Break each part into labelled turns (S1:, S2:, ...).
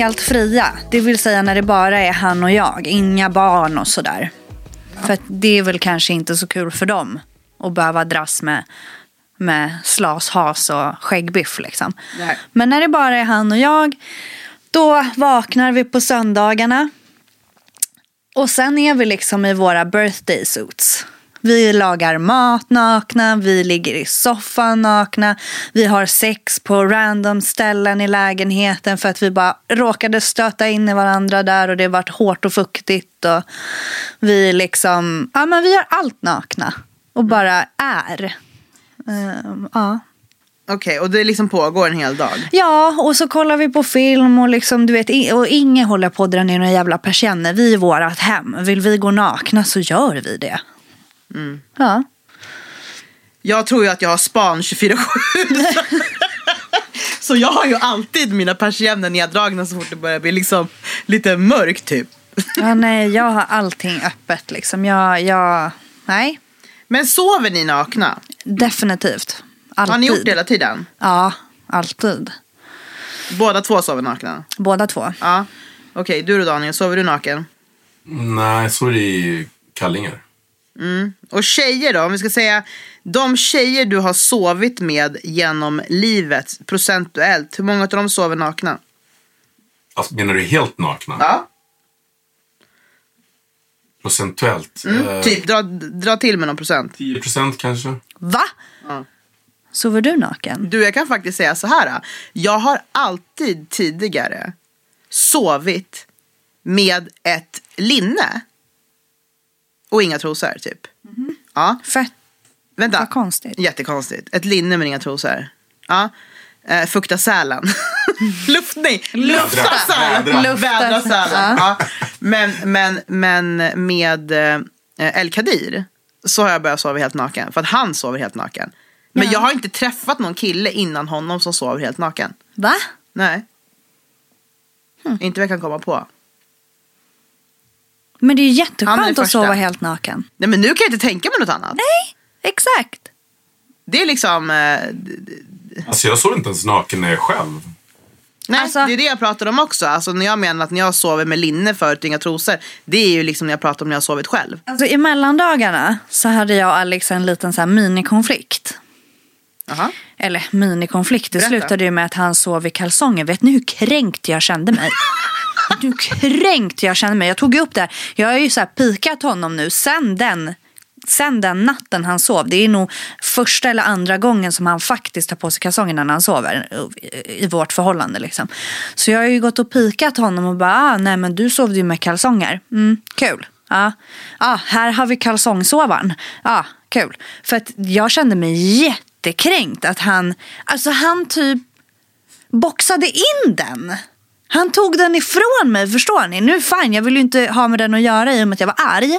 S1: helt fria, det vill säga när det bara är han och jag, inga barn och sådär. För att det är väl kanske inte så kul för dem att behöva dras med, med slas, has och skäggbiff liksom.
S2: Nej.
S1: Men när det bara är han och jag, då vaknar vi på söndagarna. Och sen är vi liksom i våra birthday suits. Vi lagar mat nakna, vi ligger i soffan nakna, vi har sex på random ställen i lägenheten för att vi bara råkade stöta in i varandra där och det varit hårt och fuktigt. Och vi liksom, ja men vi gör allt nakna och bara är. Ehm, ja.
S2: Okej, och det liksom pågår en hel dag.
S1: Ja, och så kollar vi på film och, liksom, du vet, och ingen håller på att dra ner några jävla persienner. Vi är vårat hem. Vill vi gå nakna så gör vi det. Ja.
S2: Jag tror ju att jag har span 24-7. så jag har ju alltid mina persienner neddragna så fort det börjar bli liksom lite mörkt typ.
S1: ja, nej, jag har allting öppet liksom. Jag, jag, nej,
S2: Men sover ni nakna?
S1: definitivt. Alltid.
S2: Har ni gjort det hela tiden?
S1: Ja, alltid.
S2: Båda två sover nakna?
S1: Båda två.
S2: Ja. Okej, du då Daniel, sover du naken?
S3: Nej, så är det i kallingar.
S2: Och tjejer då, om vi ska säga de tjejer du har sovit med genom livet procentuellt, hur många av dem sover nakna?
S3: Alltså, menar du helt nakna?
S2: Ja.
S3: Procentuellt? Eh,
S2: Typ, dra, dra till med någon procent.
S3: 10 procent kanske?
S1: Va?
S2: Ja.
S1: Sover du naken?
S2: Du, jag kan faktiskt säga så här. Jag har alltid tidigare sovit med ett linne. Och inga trosor, typ. Ja,
S1: Fett
S2: vänta.
S1: vad konstigt.
S2: Jättekonstigt. Ett linne med inga trosor. Ja. Eh, fukta sälen. Luftning. Lufta
S3: Vädra.
S2: sälen.
S3: Vädra.
S1: Lufta
S2: Vädra
S1: sälen.
S2: sälen. Ja. Men, men, men med eh, El Kadir så har jag börjat sova helt naken. För att han sover helt naken. Men
S1: Ja.
S2: jag har inte träffat någon kille innan honom som sover helt naken.
S1: Va?
S2: Nej.
S1: Hm.
S2: Inte vad jag kan komma på.
S1: Men det är ju
S2: Han är
S1: jätteskönt
S2: den
S1: att
S2: första.
S1: sova helt naken.
S2: Nej men nu kan jag inte tänka mig något annat.
S1: Nej, exakt.
S2: Det är liksom... Eh,
S3: Alltså jag sover inte ens naken när jag är själv.
S2: nej,
S1: Alltså-
S2: det är det jag pratar om också. Alltså när jag menar att när jag sover med linne förut inga trosor. Det är ju liksom när jag pratar om när jag har sovit själv.
S1: Alltså i mellandagarna så hade jag och Alex en liten så här minikonflikt.
S2: Jaha.
S1: Eller minikonflikt. Det
S2: Berätta.
S1: slutade ju med att han sov i kalsonger. Vet ni hur kränkt jag kände mig? Du kränkt jag känner mig? Jag tog upp det här. Jag har ju så här pikat honom nu sen den, sen den natten han sov. Det är nog första eller andra gången som han faktiskt tar på sig kalsongerna när han sover. I vårt förhållande liksom. Så jag har ju gått och pikat honom och bara, ah, nej men du sovde ju med kalsonger. Mm, kul. Ja, ah, här har vi kalsongsovaren. Ja, kul. För att jag kände mig jättekränkt att han, alltså han typ boxade in den. Han tog den ifrån mig, förstår ni? Nu fine, jag vill ju inte ha med den att göra i och med att jag var arg.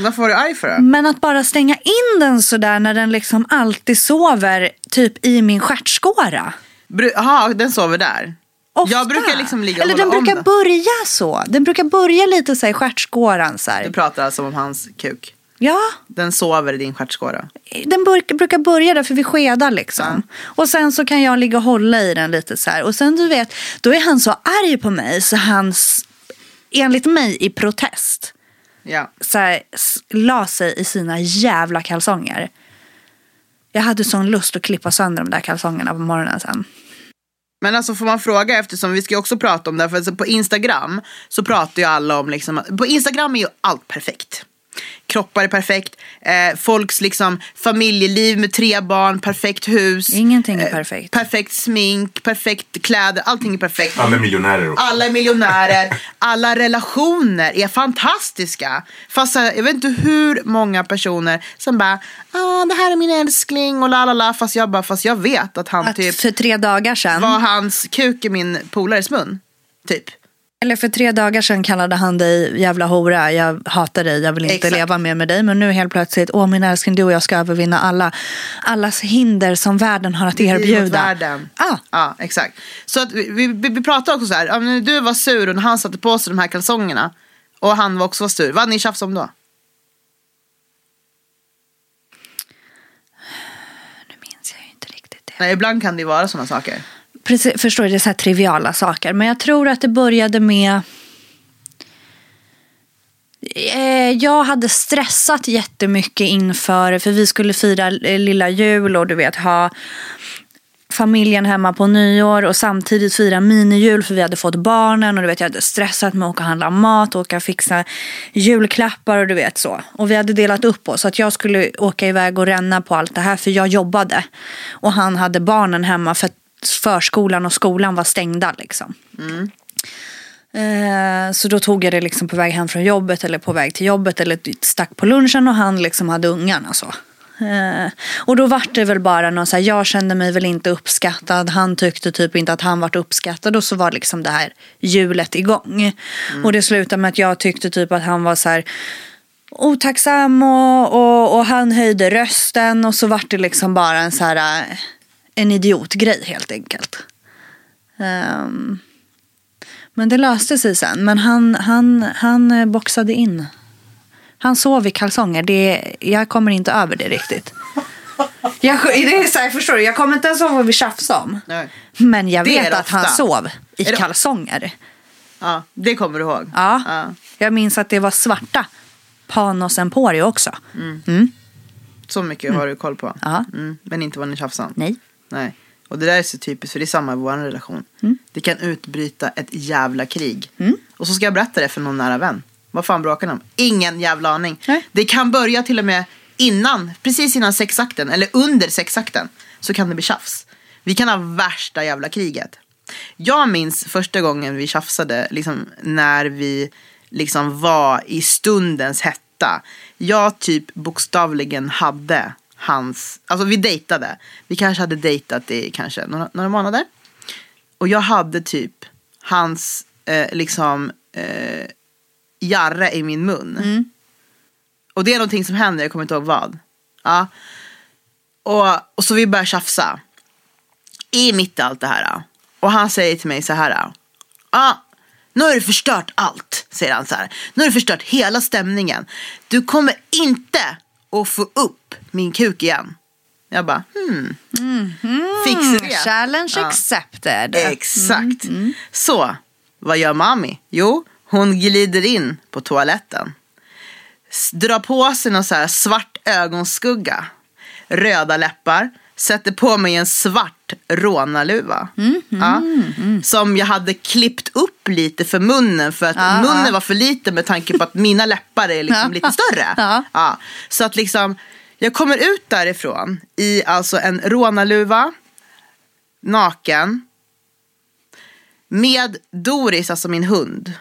S2: Varför var du arg för det?
S1: Men att bara stänga in den sådär när den liksom alltid sover typ i min stjärtskåra.
S2: Jaha, den sover där.
S1: Ofta.
S2: Jag brukar liksom ligga och
S1: Eller den
S2: om
S1: brukar
S2: den.
S1: börja så. Den brukar börja lite så här i stjärtskåran så
S2: Du pratar alltså om hans kuk.
S1: Ja,
S2: Den sover i din stjärtskåra.
S1: den brukar börja där för vi skedar liksom. Och sen så kan jag ligga och hålla i den lite så här. Och sen du vet, då är han så arg på mig så han, enligt mig i protest,
S2: Ja.
S1: så här, la sig i sina jävla kalsonger. Jag hade sån lust att klippa sönder de där kalsongerna på morgonen sen.
S2: Men alltså får man fråga eftersom vi ska också prata om det. här, För alltså på Instagram så pratar ju alla om liksom. På Instagram är ju allt perfekt. Kroppar är perfekt. Eh, folks liksom familjeliv med tre barn, perfekt hus.
S1: Ingenting är
S2: eh,
S1: perfekt.
S2: Perfekt smink, perfekt kläder, allting är perfekt.
S3: Alla är miljonärer också.
S2: Alla är miljonärer, alla relationer är fantastiska. Fast här, jag vet inte hur många personer som bara, ah, det här är min älskling och la la la. Fast jag bara, fast jag vet att han
S1: Att
S2: typ
S1: för tre dagar sedan,
S2: var hans kuk i min polares mun. Typ.
S1: Eller för tre dagar sedan kallade han dig jävla hora, jag hatar dig, jag vill inte
S2: Exakt.
S1: leva mer med dig. Men nu helt plötsligt, åh min älskling, du och jag ska övervinna alla, allas hinder som världen har att erbjuda.
S2: världen.
S1: Ah,
S2: Ja, exakt. Så att vi, vi, vi pratade också så här, du var sur och när han satte på sig de här kalsongerna och han var också sur. Vad hade ni tjafsat om då?
S1: nu minns jag ju inte riktigt det.
S2: Nej, ibland kan det ju vara sådana saker
S1: precis, förstår du, det är så här triviala saker. Men jag tror att det började med... Eh, jag hade stressat jättemycket inför, för vi skulle fira lilla jul och du vet ha familjen hemma på nyår och samtidigt fira minijul för vi hade fått barnen och du vet jag hade stressat med att åka och handla mat och åka och fixa julklappar och du vet så. Och vi hade delat upp oss så att jag skulle åka iväg och ränna på allt det här för jag jobbade. Och han hade barnen hemma för att förskolan och skolan var stängda liksom. Eh, Så då tog jag det liksom på väg hem från jobbet eller på väg till jobbet eller stack på lunchen och han liksom hade ungarna så. Eh, Och då vart det väl bara någon så här, jag kände mig väl inte uppskattad, han tyckte typ inte att han vart uppskattad och så var liksom det här hjulet igång. Och det slutade med att jag tyckte typ att han var så här otacksam och, och, och han höjde rösten och så vart det liksom bara en så här eh, en idiotgrej helt enkelt. Ehm, men det löste sig sen. Men han, han, han eh, boxade in. Han sov i kalsonger. Det, jag kommer inte över det riktigt. Jag, det är så här, förstår du? Jag kommer inte ens ihåg vad vi tjafsade om.
S2: Nej.
S1: Men jag
S2: Det
S1: vet att han sov i
S2: det-
S1: kalsonger.
S2: Ja, det kommer du ihåg.
S1: Ja.
S2: Ja.
S1: Jag minns att det var svarta Panos Emporio också.
S2: Så mycket har du koll på. Mm, men inte vad ni tjafsade om.
S1: Nej.
S2: Nej. Och det där är så typiskt för det är samma i vår relation.
S1: Mm.
S2: Det kan utbryta ett jävla krig. Och så ska jag berätta det för någon nära vän. Vad fan bråkar ni om? Ingen jävla aning.
S1: Nej.
S2: Det kan börja till och med innan, precis innan sexakten eller under sexakten. Så kan det bli tjafs. Vi kan ha värsta jävla kriget. Jag minns första gången vi tjafsade, liksom när vi liksom var i stundens hetta. Jag typ bokstavligen hade hans, alltså vi dejtade. Vi kanske hade dejtat i kanske några, några månader. Och jag hade typ hans eh, liksom eh, jarre i min mun. Och det är någonting som händer, jag kommer inte ihåg vad. Ja. Och, och så vi börjar tjafsa. I mitt i allt det här. Och han säger till mig så här. Ja, nu har du förstört allt, säger han så här. Nu har du förstört hela stämningen. Du kommer inte att få upp min kuk igen. Jag bara, hmm. Fix det.
S1: Challenge
S2: Ja.
S1: accepted.
S2: Exakt. Så, vad gör mami? Jo, hon glider in på toaletten. Drar på sig någon så här svart ögonskugga. Röda läppar. Sätter på mig en svart rånarluva. Ja, som jag hade klippt upp lite för munnen. För att
S1: Ja,
S2: munnen var för liten med tanke på att mina läppar är liksom lite större.
S1: Ja,
S2: så att liksom, jag kommer ut därifrån i alltså en rånarluva, naken, med Doris, alltså min hund,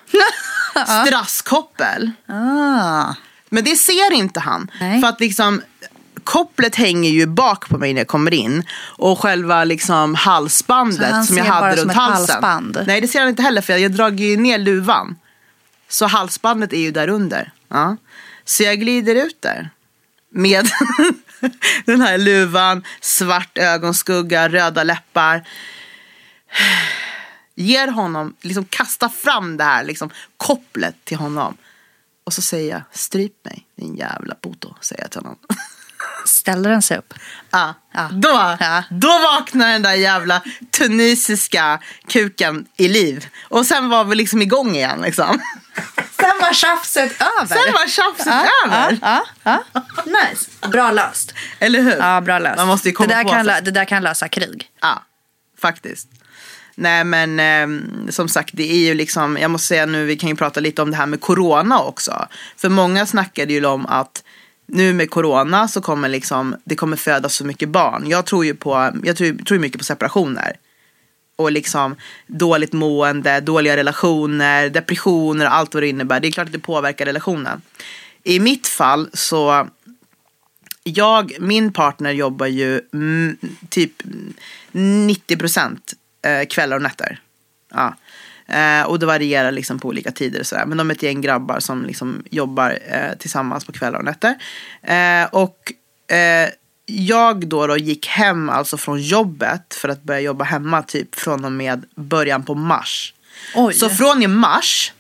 S2: strasskoppel.
S1: Ah.
S2: Men det ser inte han.
S1: Nej.
S2: För att liksom kopplet hänger ju bak på mig när jag kommer in. Och själva liksom halsbandet som jag hade runt
S1: ett
S2: halsen.
S1: halsband?
S2: Nej det ser han inte heller för jag drar ju ner luvan. Så halsbandet är ju där under. Ja. Så jag glider ut där. Med den här luvan, svart ögonskugga, röda läppar. Ger honom, liksom kastar fram det här liksom, kopplet till honom. Och så säger jag, stryp mig din jävla puto, säger jag till honom.
S1: Ställde den sig upp?
S2: Ja,
S1: Ja.
S2: Då,
S1: Ja.
S2: då vaknar den där jävla tunisiska kuken i liv. Och sen var vi liksom igång igen liksom.
S1: Sen var tjafset över.
S2: Sen var tjafset
S1: ja,
S2: över.
S1: Ja, ja. Nice. Bra löst.
S2: Eller hur?
S1: Ja, bra löst.
S2: Man måste komma
S1: det, där
S2: på
S1: kan, lö- det där kan lösa krig.
S2: Ja, faktiskt. Nej men ehm, som sagt det är ju liksom, jag måste säga nu, vi kan ju prata lite om det här med corona också. För många snackade ju om att nu med corona så kommer liksom, det kommer födas så mycket barn. Jag tror ju på, jag tror, tror mycket på separationer. Och liksom dåligt mående, dåliga relationer, depressioner och allt vad det innebär. Det är klart att det påverkar relationen. I mitt fall så jag, min partner jobbar ju mm, typ 90 procent eh, kvällar och nätter. Ja. Eh, och det varierar liksom på olika tider och sådär. Men de är ett gäng grabbar som liksom jobbar eh, tillsammans på kvällar och nätter. Eh, och eh, jag då, då gick hem alltså från jobbet för att börja jobba hemma typ från och med början på mars.
S1: Oj.
S2: Så från i mars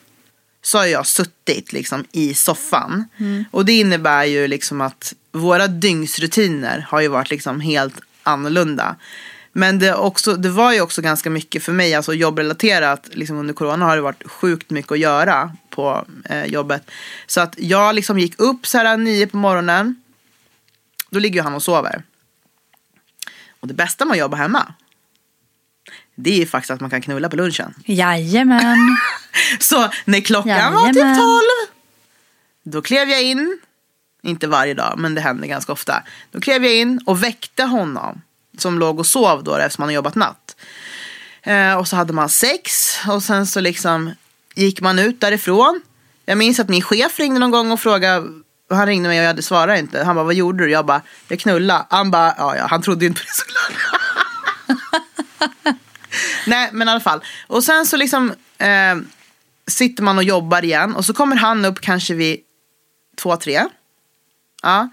S2: så har jag suttit liksom i soffan. Och det innebär ju liksom att våra dygnsrutiner har ju varit liksom helt annorlunda. Men det, också, det var ju också ganska mycket för mig, alltså jobbrelaterat. Liksom under corona har det varit sjukt mycket att göra på eh, jobbet. Så att jag liksom gick upp så här nio på morgonen. Då ligger ju han och sover. Och det bästa med att jobba hemma. Det är ju faktiskt att man kan knulla på lunchen.
S1: Jajamän.
S2: Så när klockan var typ
S1: Jajamän.
S2: tolv. Då klev jag in. Inte varje dag, men det hände ganska ofta. Då klev jag in och väckte honom. Som låg och sov då eftersom han har jobbat natt. Eh, och så hade man sex. Och sen så liksom gick man ut därifrån. Jag minns att min chef ringde någon gång och frågade. Han ringde mig och jag svarade inte. Han bara, vad gjorde du? Jag bara, jag knullade. Han bara, ja, ja han trodde ju inte på det såklart. Nej, men i alla fall. Och sen så liksom eh, sitter man och jobbar igen. Och så kommer han upp kanske vid två, tre. Ja.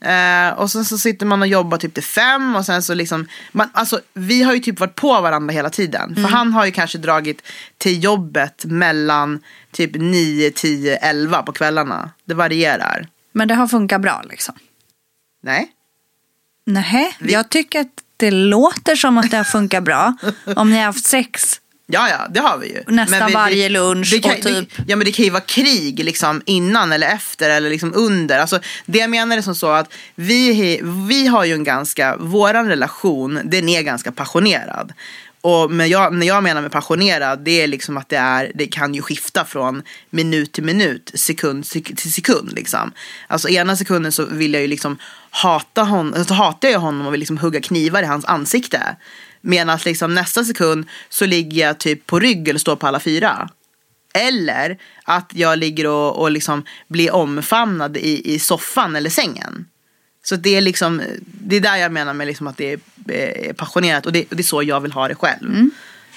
S2: Eh, och sen så sitter man och jobbar typ till fem. Och sen så liksom, man, alltså, vi har ju typ varit på varandra hela tiden. För han har ju kanske dragit till jobbet mellan typ 9, 10, 11 på kvällarna. Det varierar.
S1: Men det har funkat bra liksom.
S2: Nej.
S1: Nej, jag tycker att det låter som att det har funkat bra. Om ni har haft sex.
S2: Ja, ja, det har vi ju.
S1: Nästan
S2: Men vi,
S1: varje lunch
S2: det kan,
S1: och typ-
S2: Det, ja, men det kan ju vara krig liksom innan eller efter eller liksom under. Alltså, det jag menar är som så att vi, vi har ju en ganska, våran relation, den är ganska passionerad. Och men jag, när jag menar med passionerad, det är liksom att det, är, det kan ju skifta från minut till minut, sekund sek- till sekund. Liksom. Alltså ena sekunden så vill jag ju liksom hata honom, så hatar jag honom och vill liksom hugga knivar i hans ansikte. Medan liksom nästa sekund så ligger jag typ på rygg eller står på alla fyra. Eller att jag ligger och, och liksom blir omfamnad i, i soffan eller sängen. Så det är liksom, det är där jag menar med liksom att det är, eh, passionerat och det, och det är så jag vill ha det själv.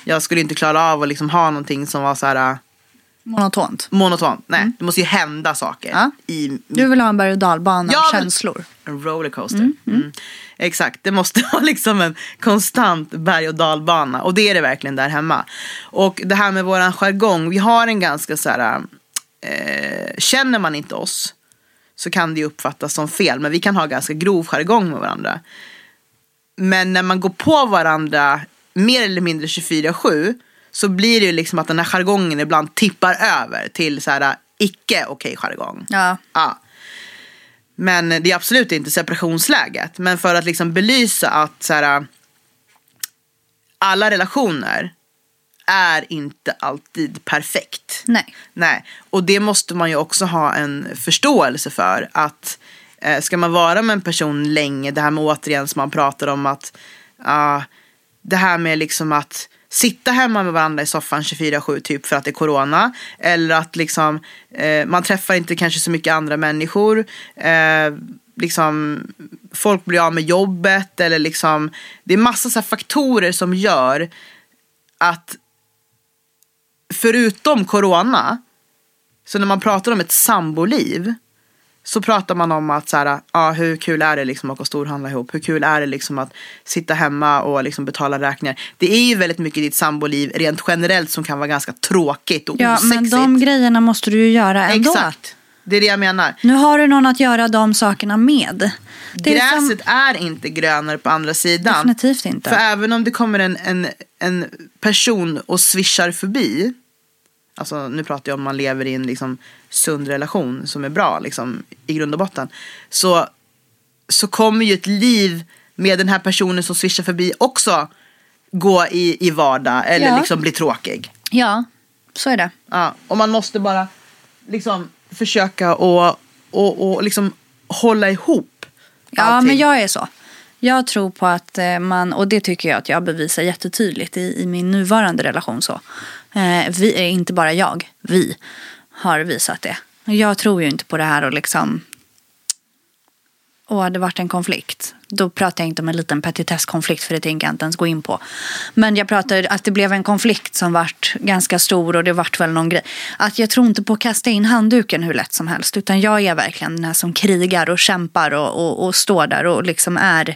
S2: Jag skulle inte klara av att liksom ha någonting som var så här
S1: Monotont.
S2: monotont. Nej, det måste ju hända saker.
S1: Ja.
S2: I,
S1: Du vill ha en berg och dalbana
S2: Ja, men-
S1: känslor.
S2: en rollercoaster. Mm. Exakt, det måste vara liksom en konstant berg och dalbana. Och det är det verkligen där hemma. Och det här med våran jargong, vi har en ganska så här, eh, känner man inte oss så kan det ju uppfattas som fel. Men vi kan ha ganska grov jargong med varandra. Men när man går på varandra mer eller mindre 24-7 så blir det ju liksom att den här jargongen ibland tippar över till så här icke okej jargong.
S1: Ja.
S2: Ja. Men det är absolut inte separationsläget. Men för att liksom belysa att så här, alla relationer är inte alltid perfekt.
S1: Nej.
S2: Nej, och det måste man ju också ha en förståelse för. Att eh, ska man vara med en person länge, det här med återigen som man pratar om att ah, det här med liksom att sitta hemma med varandra i soffan 24-7 typ för att det är corona. Eller att liksom eh, man träffar inte kanske så mycket andra människor. Eh, liksom folk blir av med jobbet eller liksom det är massa så här faktorer som gör att förutom corona, så när man pratar om ett samboliv så pratar man om att så här, ja, hur kul är det liksom att gå och storhandla ihop? Hur kul är det liksom att sitta hemma och liksom betala räkningar? Det är ju väldigt mycket i ditt samboliv rent generellt som kan vara ganska tråkigt och
S1: Ja,
S2: osexigt.
S1: men de grejerna måste du ju göra ändå.
S2: Exakt, det är det jag menar.
S1: Nu har du någon att göra de sakerna med. Det är som-
S2: Gräset är inte grönare på andra sidan.
S1: Definitivt inte.
S2: För även om det kommer en, en, en person och swishar förbi. Alltså nu pratar jag om man lever i en liksom sund relation som är bra liksom, i grund och botten. Så, så kommer ju ett liv med den här personen som swishar förbi också gå i, i vardag eller
S1: Ja.
S2: liksom bli tråkig.
S1: Ja, så är det.
S2: Ja, och man måste bara liksom försöka och, och, och liksom hålla ihop
S1: Ja,
S2: allting.
S1: men jag är så. Jag tror på att eh, man, och det tycker jag att jag bevisar jättetydligt i, i min nuvarande relation så. Eh, vi är inte bara jag, vi har visat det. Jag tror ju inte på det här och liksom, åh det vart en konflikt. Då pratar jag inte om en liten petitesskonflikt för det tänker jag inte ens gå in på. Men jag pratar att det blev en konflikt som vart ganska stor och det vart väl någon grej. Att jag tror inte på att kasta in handduken hur lätt som helst. Utan jag är verkligen den här som krigar och kämpar och, och, och står där och liksom är.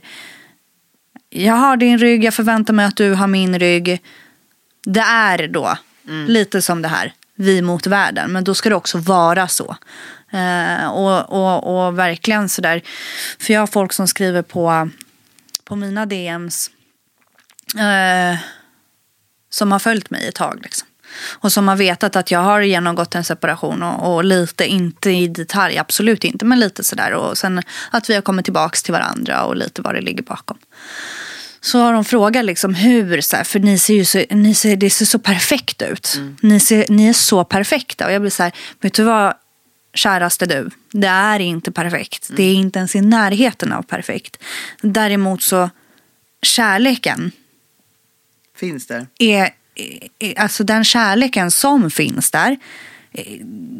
S1: Jag har din rygg, jag förväntar mig att du har min rygg. Det är då lite som det här, vi mot världen. Men då ska det också vara så. Eh, och, och, och verkligen sådär. För jag har folk som skriver på, på mina DMs. Eh, som har följt mig ett tag. Liksom. Och som har vetat att jag har genomgått en separation och, och, lite, inte i detalj, absolut inte, men lite sådär. Och sen att vi har kommit tillbaka till varandra och lite vad det ligger bakom. Så har de frågat liksom hur, så här, för ni ser ju så, ni ser, det ser så perfekt ut. Mm. Ni, ser, ni är så perfekta. Och jag blir så här, vet du vad käraste du, det är inte perfekt. Mm. Det är inte ens i närheten av perfekt. Däremot så, kärleken
S2: finns där.
S1: Är, alltså den kärleken som finns där,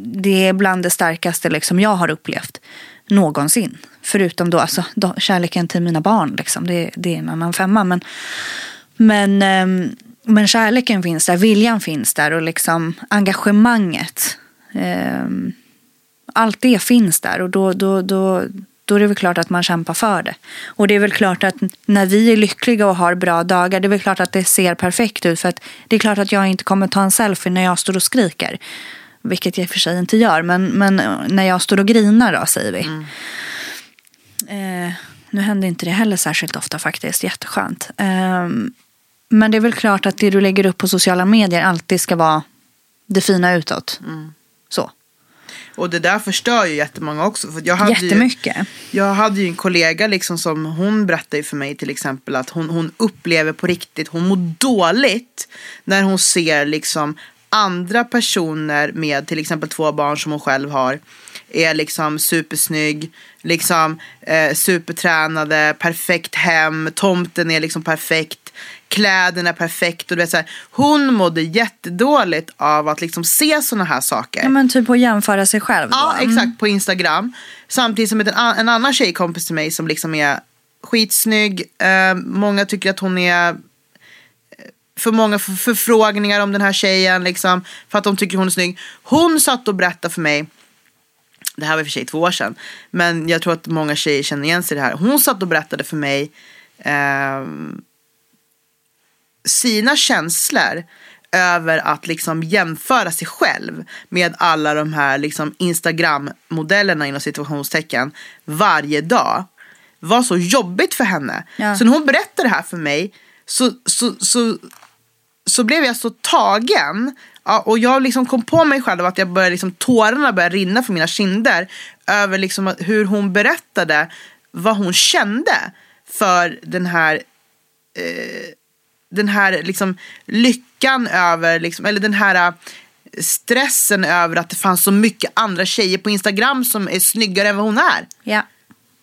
S1: det är bland det starkaste liksom jag har upplevt någonsin. Förutom då, alltså, då, kärleken till mina barn, liksom. det, det är en annan femma. Men, men, ehm, men kärleken finns där, viljan finns där och liksom engagemanget. Um, allt det finns där och då, då, då, då är det väl klart att man kämpar för det. Och det är väl klart att när vi är lyckliga och har bra dagar, det är väl klart att det ser perfekt ut. För att det är klart att jag inte kommer ta en selfie när jag står och skriker. Vilket jag i och för sig inte gör, men, men när jag står och grinar då, säger vi. Mm. Eh, nu händer inte det heller särskilt ofta faktiskt, jätteskönt. Eh, men det är väl klart att det du lägger upp på sociala medier alltid ska vara det fina utåt. Mm. Så.
S2: Och det där förstör ju jättemånga också. För jag hade
S1: Jättemycket.
S2: Ju, jag hade ju en kollega liksom som hon berättade för mig till exempel att hon, hon upplever på riktigt, hon mår dåligt när hon ser liksom andra personer med till exempel två barn som hon själv har är liksom supersnygg, liksom eh, supertränade, perfekt hem, tomten är liksom perfekt kläderna perfekt. Och du vet, så här, hon mådde jättedåligt av att liksom se sådana här saker.
S1: Ja, men typ att jämföra sig själv då.
S2: Ja, exakt. På Instagram. Samtidigt som en, en annan tjejkompis till mig som liksom är skitsnygg. Eh, många tycker att hon är eh, för många förfrågningar om den här tjejen. Liksom, för att de tycker hon är snygg. Hon satt och berättade för mig. Det här var för sig två år sedan. Men jag tror att många tjejer känner igen sig i det här. Hon satt och berättade för mig. Eh, sina känslor över att liksom jämföra sig själv med alla de här liksom Instagram-modellerna inom situationstecken varje dag var så jobbigt för henne. Ja. Så när hon berättade det här för mig så, så, så, så blev jag så tagen Ja, och jag liksom kom på mig själv att jag började liksom, tårarna började rinna för mina kinder över liksom hur hon berättade vad hon kände för den här eh, den här liksom lyckan över, liksom, eller den här äh, stressen över att det fanns så mycket andra tjejer på Instagram som är snyggare än vad hon är.
S1: Ja.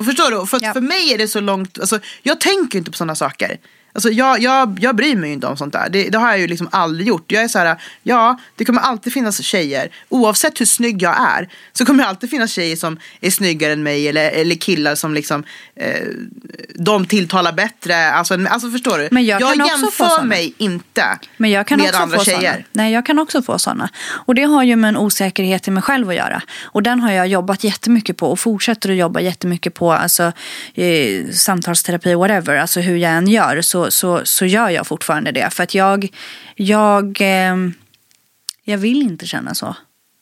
S2: Förstår du? För, ja. för mig är det så långt, alltså, jag tänker inte på sådana saker. Alltså jag, jag, jag bryr mig inte om sånt där. Det, det, har jag ju liksom aldrig gjort. Jag är så här, ja, det kommer alltid finnas tjejer. Oavsett hur snygg jag är så kommer det alltid finnas tjejer som är snyggare än mig. Eller, eller killar som liksom, eh, de tilltalar bättre. Alltså, alltså förstår du?
S1: Men jag, jag
S2: jämför mig inte
S1: Men jag kan
S2: med
S1: också
S2: andra
S1: få
S2: tjejer.
S1: Såna. Nej, jag kan också få sådana. Och det har ju med en osäkerhet i mig själv att göra. Och den har jag jobbat jättemycket på och fortsätter att jobba jättemycket på. Alltså eh, samtalsterapi, whatever. Alltså hur jag än gör. Så så, så, gör jag fortfarande det. För att jag, jag, eh, jag vill inte känna så.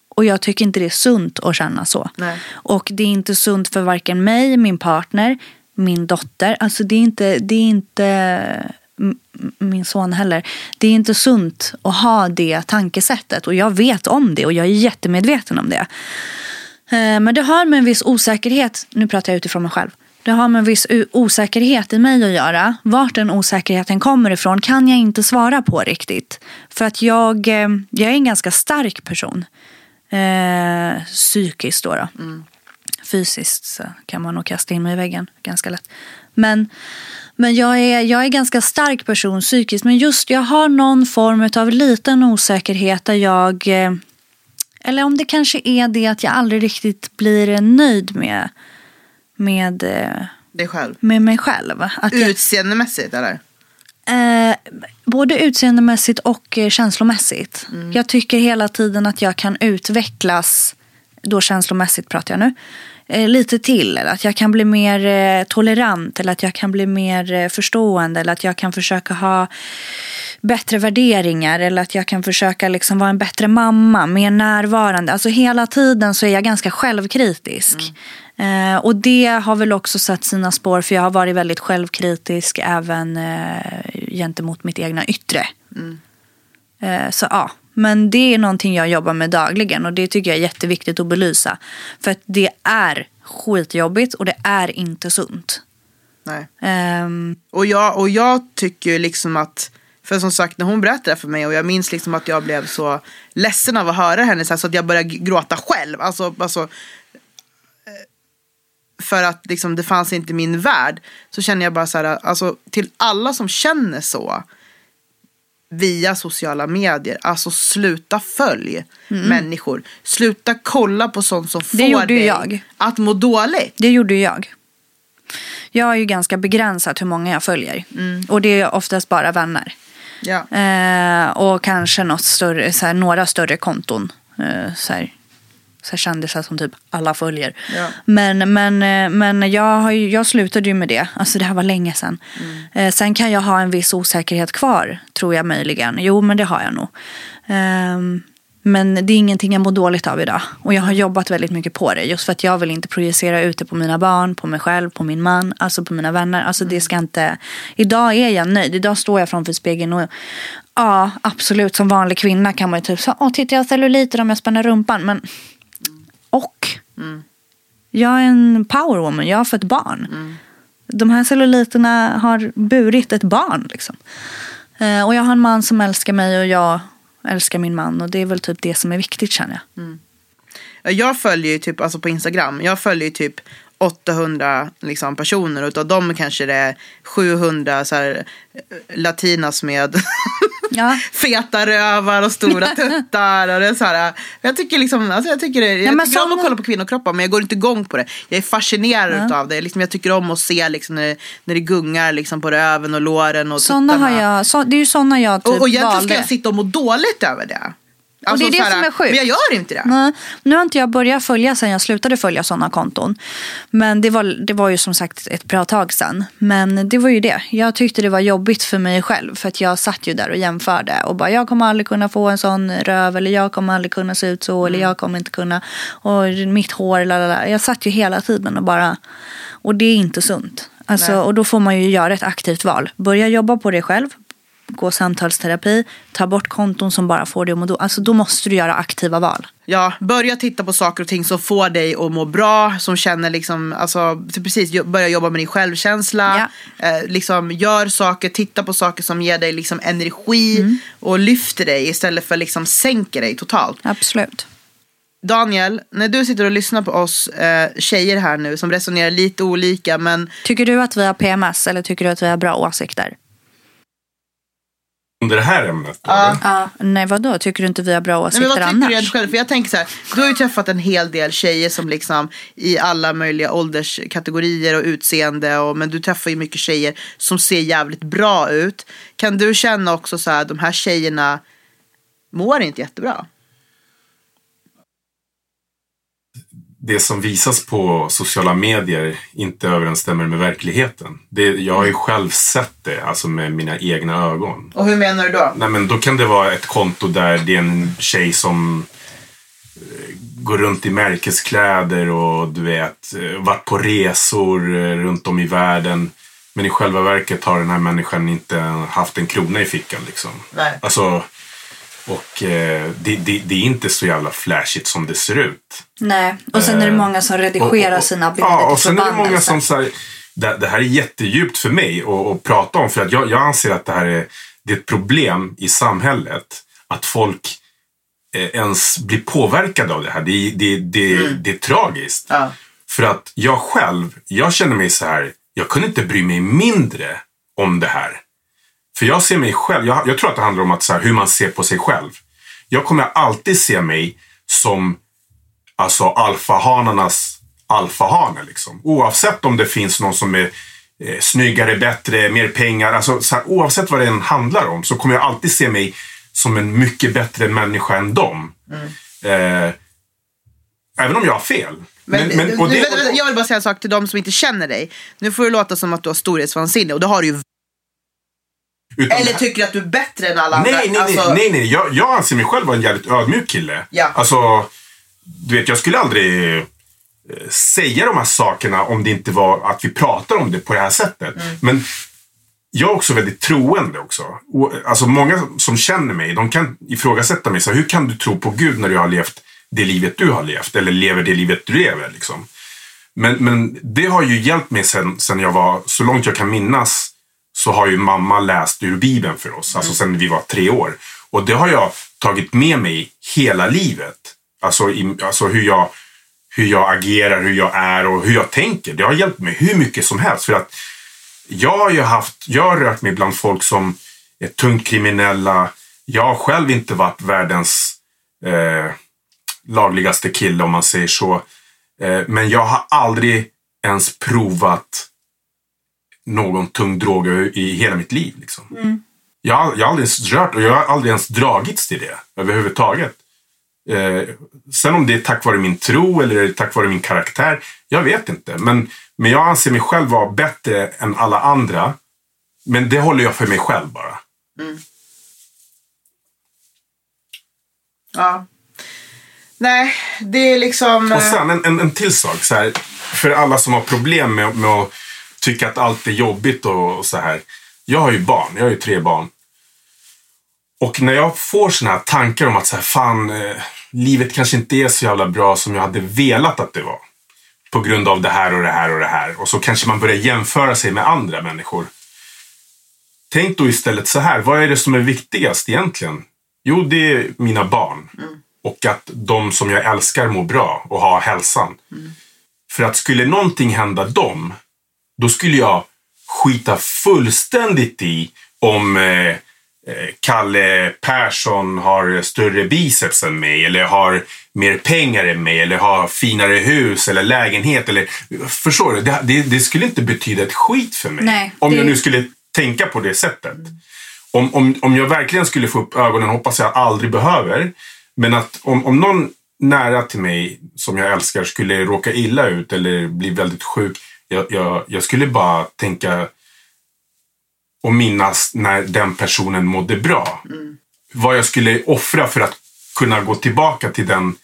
S1: Och jag tycker inte det är sunt att känna så.
S2: Nej.
S1: Och det är inte sunt för varken mig, min partner, min dotter. Alltså det är inte, det är inte min son heller. Det är inte sunt att ha det tankesättet. Och jag vet om det och jag är jättemedveten om det. Eh, men det har med en viss osäkerhet, nu pratar jag utifrån mig själv. Det har med en viss osäkerhet i mig att göra. Vart den osäkerheten kommer ifrån kan jag inte svara på riktigt. För att jag, eh, jag är en ganska stark person. Eh, psykiskt då. då. Mm. Fysiskt så kan man nog kasta in mig i väggen ganska lätt. Men, men jag, är, jag är en ganska stark person psykiskt. Men just jag har någon form av liten osäkerhet där jag... Eh, eller om det kanske är det att jag aldrig riktigt blir nöjd med med,
S2: Dig själv?
S1: med mig själv.
S2: Att Utseendemässigt eller?
S1: Eh, både utseendemässigt och eh, känslomässigt. Mm. Jag tycker hela tiden att jag kan utvecklas, då känslomässigt pratar jag nu, eh, lite till. Eller att jag kan bli mer eh, tolerant. Eller att jag kan bli mer eh, förstående. Eller att jag kan försöka ha bättre värderingar. Eller att jag kan försöka liksom vara en bättre mamma. Mer närvarande. Alltså hela tiden så är jag ganska självkritisk. Eh, och det har väl också satt sina spår. För jag har varit väldigt självkritisk även eh, gentemot mitt egna yttre. Eh, så ja, men det är någonting jag jobbar med dagligen och det tycker jag är jätteviktigt att belysa. För att det är skitjobbigt och det är inte sunt.
S2: Nej.
S1: Ehm,
S2: Och jag, och jag tycker liksom att, för som sagt när hon berättade det för mig och jag minns liksom att jag blev så ledsen av att höra henne så, här, så att jag började gråta själv. Alltså, alltså, för att liksom, det fanns inte i min värld. Så känner jag bara så här, alltså till alla som känner så via sociala medier. Alltså sluta följ människor. Sluta kolla på sånt som får
S1: gjorde ju
S2: dig
S1: jag.
S2: att må dåligt.
S1: det gjorde ju jag. Jag är ju ganska begränsat hur många jag följer. Och det är oftast bara vänner.
S2: Ja.
S1: Eh, och kanske något större, så här, några större konton. Eh, så här, så här kändisar som typ alla följer.
S2: Ja.
S1: Men, men, eh, men jag, har ju, jag slutade ju med det. Alltså det här var länge sedan. Eh, sen kan jag ha en viss osäkerhet kvar, tror jag möjligen. Jo, men det har jag nog. Ehm, men det är ingenting jag mår dåligt av idag. Och jag har jobbat väldigt mycket på det. Just för att jag vill inte projicera ut det på mina barn, på mig själv, på min man, alltså på mina vänner. Alltså det ska inte... Idag är jag nöjd. Idag står jag framför spegeln och ja, absolut som vanlig kvinna kan man ju typ säga, åh titta jag har celluliter om jag spänner rumpan. Men och jag är en powerwoman, jag har fött barn. De här celluliterna har burit ett barn liksom. Eh, och jag har en man som älskar mig och jag älskar min man. Och det är väl typ det som är viktigt känner jag.
S2: Jag följer ju typ, alltså på Instagram, jag följer ju typ 800 liksom, personer. Utav dem kanske det är 700 så här, eh, latinas med
S1: Ja.
S2: feta rövar och stora tuttar. Och det är så här, jag tycker liksom, alltså jag tycker, det, jag
S1: men
S2: tycker om
S1: såna-
S2: att kolla på kvinnokroppar men jag går inte igång på det. Jag är fascinerad utav det. Liksom, jag tycker om att se liksom, när, det, när det gungar liksom, på röven och låren och
S1: Såna
S2: tuttarna.
S1: har jag, så, det är ju såna jag typ
S2: och, och egentligen
S1: valde.
S2: ska jag sitta och må dåligt över det. Alltså,
S1: det är det som är sjukt.
S2: Men jag gör inte det.
S1: Nej, nu har inte jag börjat följa sen jag slutade följa sådana konton. Men det var, det var ju som sagt ett bra tag sedan. Men det var ju det. Jag tyckte det var jobbigt för mig själv. För att jag satt ju där och jämförde. Och bara, jag kommer aldrig kunna få en sån röv. Eller jag kommer aldrig kunna se ut så. Eller jag kommer inte kunna. Och mitt hår, lalala. Jag satt ju hela tiden och bara. Och det är inte sunt. Alltså, och då får man ju göra ett aktivt val. Börja jobba på det själv. Gå samtalsterapi. Ta bort konton som bara får dig att må då. Alltså då måste du göra aktiva val.
S2: Ja, börja titta på saker och ting som får dig att må bra. Som känner liksom, alltså så precis, börja jobba med din självkänsla. Eh, liksom, gör saker, titta på saker som ger dig liksom energi. Och lyfter dig istället för liksom sänker dig totalt.
S1: Absolut.
S2: Daniel, när du sitter och lyssnar på oss eh, tjejer här nu som resonerar lite olika men
S1: Tycker du att vi har PMS eller tycker du att vi har bra åsikter?
S3: Under det här ämnet?
S2: Ja.
S1: Ja. Nej vadå, tycker du inte vi har bra
S2: Nej,
S1: åsikter
S2: men vad tycker
S1: annars?
S2: du själv? För jag tänker så här, du har ju träffat en hel del tjejer som liksom i alla möjliga ålderskategorier och utseende. Och, men du träffar ju mycket tjejer som ser jävligt bra ut. Kan du känna också så här, de här tjejerna mår inte jättebra?
S3: Det som visas på sociala medier inte överensstämmer med verkligheten. Det, jag har ju själv sett det, alltså med mina egna ögon.
S2: Och hur menar du då?
S3: Nej, men då kan det vara ett konto där det är en tjej som eh, går runt i märkeskläder och du vet, eh, varit på resor eh, runt om i världen. Men i själva verket har den här människan inte haft en krona i fickan. Liksom.
S2: Nej.
S3: Alltså, och eh, det, det, det är inte så jävla flashigt som det ser ut.
S1: Nej, och sen är det många som redigerar
S3: Och- och-
S1: sina bilder
S3: Ja, och sen är det många som säger det, det här är jättedjupt för mig att, att prata om. För att jag, jag anser att det här är, det är ett problem i samhället. Att folk eh, ens blir påverkade av det här. Det, det, det, det är tragiskt.
S2: Ja.
S3: För att jag själv, jag känner mig så här. Jag kunde inte bry mig mindre om det här. För jag ser mig själv, jag, jag tror att det handlar om att så här, hur man ser på sig själv. Jag kommer alltid se mig som alltså alfahanarnas alfahane. Liksom. Oavsett om det finns någon som är eh, snyggare, bättre, mer pengar. Alltså, så här, oavsett vad det än handlar om så kommer jag alltid se mig som en mycket bättre människa än dem. Eh, Även om jag har fel.
S2: Men,
S3: Men, men, det,
S2: jag vill bara säga en sak till de som inte känner dig. Nu får det låta som att du har storhetsvansinne och det har du ju.
S3: Utan-
S2: Eller tycker att du är bättre än alla andra.
S3: Nej, nej,
S2: Alltså,
S3: nej, nej, nej. Jag, jag anser mig själv vara en jävligt ödmjuk kille.
S2: Ja.
S3: Alltså, du vet, jag skulle aldrig eh, säga de här sakerna om det inte var att vi pratar om det på det här sättet.
S2: Mm.
S3: Men jag är också väldigt troende också. Och, alltså många som känner mig, de kan ifrågasätta mig. Så här, hur kan du tro på Gud när du har levt det livet du har levt? Eller lever det livet du lever? Liksom. Men, men det har ju hjälpt mig sen, sen jag var, så långt jag kan minnas, så har ju mamma läst ur Bibeln för oss. Alltså sen vi var tre år. Och det har jag tagit med mig hela livet. Alltså, i, alltså hur, jag, hur jag agerar, hur jag är och hur jag tänker. Det har hjälpt mig hur mycket som helst. För att jag har ju haft, jag har rört mig bland folk som är tungt kriminella. Jag har själv inte varit världens eh, lagligaste kille om man säger så. Eh, men jag har aldrig ens provat någon tung drog i hela mitt liv. Liksom. Jag, har, jag har aldrig ens rört och jag har aldrig ens dragits till det överhuvudtaget. Eh, sen om det är tack vare min tro eller tack vare min karaktär, jag vet inte. Men, men jag anser mig själv vara bättre än alla andra. Men det håller jag för mig själv bara.
S2: Ja. Nej, det är liksom...
S3: Och sen en, en, en till sak. Så här, för alla som har problem med, med att tycka att allt är jobbigt och, och så här. Jag har ju barn. Jag har ju tre barn. Och när jag får såna här tankar om att så här, fan, eh, livet kanske inte är så jävla bra som jag hade velat att det var. På grund av det här och det här och det här. Och så kanske man börjar jämföra sig med andra människor. Tänk då istället så här. Vad är det som är viktigast egentligen? Jo, det är mina barn. Och att de som jag älskar mår bra och har hälsan. För att skulle någonting hända dem, då skulle jag skita fullständigt i om eh, eh, Kalle Persson har större biceps än mig eller har mer pengar än mig eller har finare hus eller lägenhet. Eller, förstår du? Det, det, det skulle inte betyda ett skit för mig.
S1: Nej,
S3: om
S1: det-
S3: jag nu skulle tänka på det sättet. Om, om, om jag verkligen skulle få upp ögonen, hoppas jag aldrig behöver. Men att om, om någon nära till mig som jag älskar skulle råka illa ut eller bli väldigt sjuk. Jag, jag, jag skulle bara tänka och minnas när den personen mådde bra. Vad jag skulle offra för att kunna gå tillbaka till den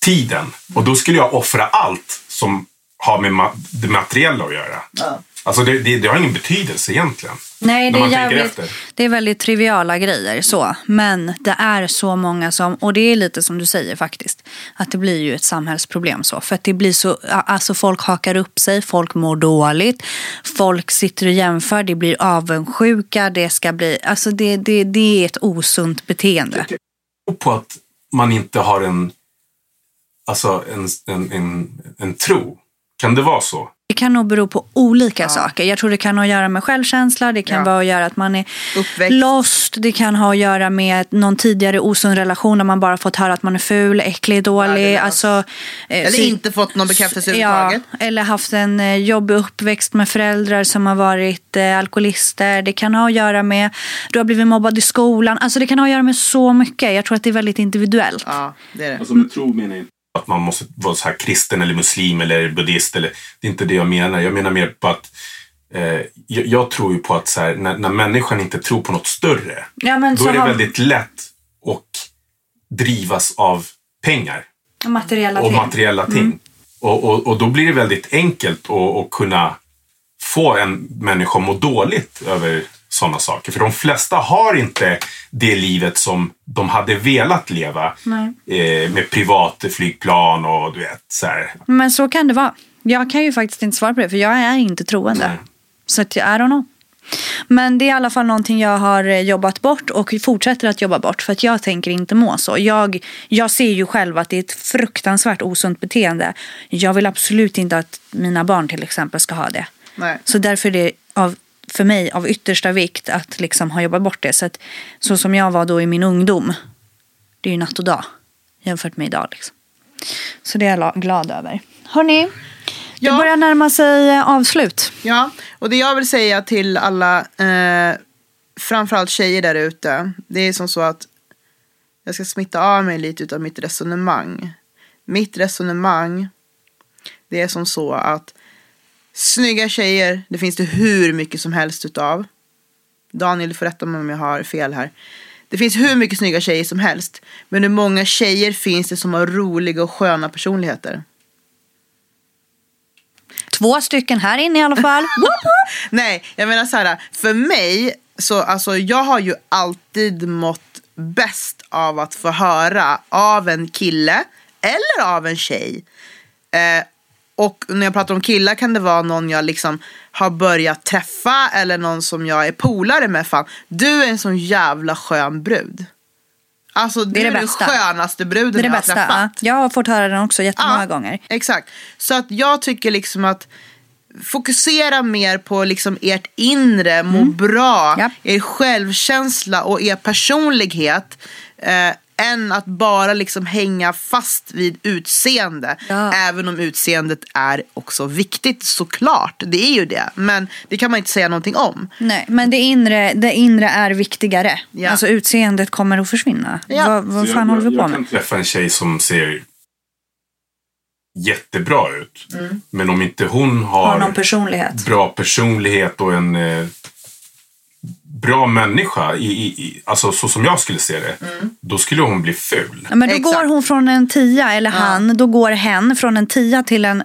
S3: tiden. Och då skulle jag offra allt som har med ma- det materiella att göra.
S2: Ja.
S3: Alltså det, det, det har ingen betydelse egentligen.
S1: Nej, det är, jävligt, det är väldigt triviala grejer så. Men det är så många som, och det är lite som du säger faktiskt, att det blir ju ett samhällsproblem så. För att det blir så, alltså folk hakar upp sig, folk mår dåligt, folk sitter och jämför, det blir avundsjuka, det ska bli, alltså det, det, det är ett osunt beteende.
S3: på att man inte har en, alltså en, en, en, en tro. Kan det vara så?
S1: Det kan nog bero på olika saker. Jag tror det kan ha att göra med självkänsla, det kan
S2: Ja.
S1: vara att göra att man är
S2: Uppväxt.
S1: lost, det kan ha att göra med någon tidigare osund relation där man bara fått höra att man är ful, äcklig, dålig.
S2: Värdelös.
S1: alltså, eh,
S2: Eller
S1: så-
S2: inte fått någon bekräftelse
S1: ja,
S2: överhuvudtaget.
S1: eller haft en eh, jobbig uppväxt med föräldrar som har varit eh, alkoholister. Det kan ha att göra med du har blivit mobbad i skolan. Alltså det kan ha att göra med så mycket. Jag tror att det är väldigt individuellt.
S2: Ja, det är det.
S3: Alltså med tro menar jag att man måste vara så här kristen eller muslim eller buddhist. Eller, det är inte det jag menar. Jag menar mer på att eh, jag, jag tror ju på att så här, när, när människan inte tror på något större.
S1: Ja, men
S3: Då är det
S1: har-
S3: väldigt lätt att drivas av pengar.
S1: Materiella
S3: och
S1: ting.
S3: materiella ting.
S1: Mm.
S3: Och, och, och då blir det väldigt enkelt att, att kunna få en människa att må dåligt över sådana saker. För de flesta har inte det livet som de hade velat leva.
S1: Nej.
S3: Eh, med privat flygplan och du vet så här.
S1: Men så kan det vara. Jag kan ju faktiskt inte svara på det för jag är inte troende.
S3: Nej.
S1: Så att, I don't know. Men det är i alla fall någonting jag har eh, jobbat bort och fortsätter att jobba bort för att jag tänker inte må så. Jag, jag ser ju själv att det är ett fruktansvärt osunt beteende. Jag vill absolut inte att mina barn till exempel ska ha det.
S2: Nej.
S1: Så därför är det av, för mig av yttersta vikt att liksom ha jobbat bort det. Så, att, så som jag var då i min ungdom, det är ju natt och dag jämfört med idag. Liksom. Så det är jag la- glad över. Hörni, det
S2: Ja.
S1: börjar närma sig eh, avslut.
S2: Ja, och det jag vill säga till alla, eh, framförallt tjejer där ute, det är som så att jag ska smitta av mig lite utav mitt resonemang. mitt resonemang, det är som så att snygga tjejer, det finns det hur mycket som helst utav. Daniel, du får rätta mig om jag har fel här. Det finns hur mycket snygga tjejer som helst. Men hur många tjejer finns det som har roliga och sköna personligheter?
S1: Två stycken här inne i alla fall.
S2: Nej, jag menar så här. För mig, så alltså jag har ju alltid mått bäst av att få höra av en kille eller av en tjej. Eh, och när jag pratar om killar kan det vara någon jag liksom har börjat träffa eller någon som jag är polare med. Fan, du är en sån jävla skön brud. Alltså
S1: Det är det
S2: är, den skönaste bruden
S1: Det är det
S2: jag har
S1: bästa.
S2: träffat.
S1: Ja. Jag har fått höra den också jättemånga
S2: Ja,
S1: gånger.
S2: Exakt. Så att jag tycker liksom att fokusera mer på liksom ert inre, må bra,
S1: Mm. Japp.
S2: er självkänsla och er personlighet. Eh, än att bara liksom hänga fast vid utseende.
S1: Ja.
S2: Även om utseendet är också viktigt såklart. Det är ju det. Men det kan man inte säga någonting om.
S1: Nej, men det inre, det inre är viktigare.
S2: Ja.
S1: Alltså utseendet kommer att försvinna.
S2: Ja.
S1: Vad, vad fan
S3: jag,
S1: håller vi
S3: jag,
S1: på
S3: jag kan
S1: med?
S3: träffa en tjej som ser jättebra ut. Men om inte hon har,
S1: Har någon personlighet.
S3: bra personlighet och en eh, bra människa, i, i, i, alltså så som jag skulle se det, då skulle hon bli ful.
S1: Ja, men då
S2: Exakt.
S1: går hon från en tia, eller han, då går hen från en tia till en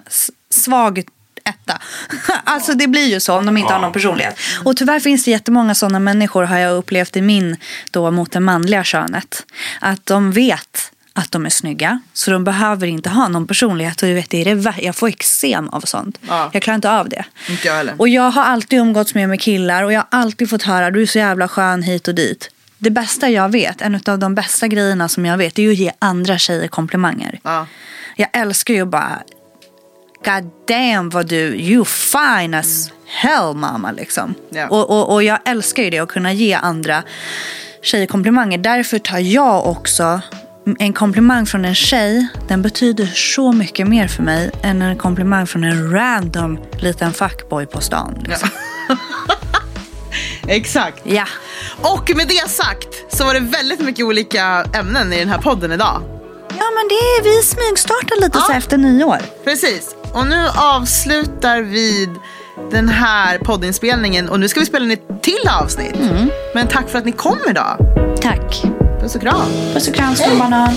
S1: svag etta. alltså det blir ju så om de inte har
S3: Ja.
S1: någon personlighet. Och tyvärr finns det jättemånga sådana människor har jag upplevt i min då mot det manliga könet. Att de vet att de är snygga så de behöver inte ha någon personlighet. Och du vet, det är det, jag får eksem av sånt.
S2: Ja.
S1: Jag klarar inte av det.
S2: Inte jag heller.
S1: Och jag har alltid umgåtts med, med killar och jag har alltid fått höra du är så jävla skön hit och dit. Det bästa jag vet, en av de bästa grejerna som jag vet, är att ge andra tjejer komplimanger.
S2: Ja.
S1: Jag älskar ju bara God damn vad du, you fine as hell mamma liksom.
S2: Ja.
S1: Och, och, och jag älskar ju det att kunna ge andra tjejer komplimanger. Därför tar jag också en komplimang från en tjej, den betyder så mycket mer för mig än en komplimang från en random liten fuckboy på stan. Liksom.
S2: Exakt.
S1: Ja.
S2: Och med det sagt så var det väldigt mycket olika ämnen i den här podden idag.
S1: ja, men det är, vi smygstartar lite
S2: Ja.
S1: så efter nyår.
S2: Precis. Och nu avslutar vi den här poddinspelningen och nu ska vi spela in ett till avsnitt. Men tack för att ni kom idag.
S1: Tack.
S2: Puss och kram.
S1: Puss och kram, skolbanan.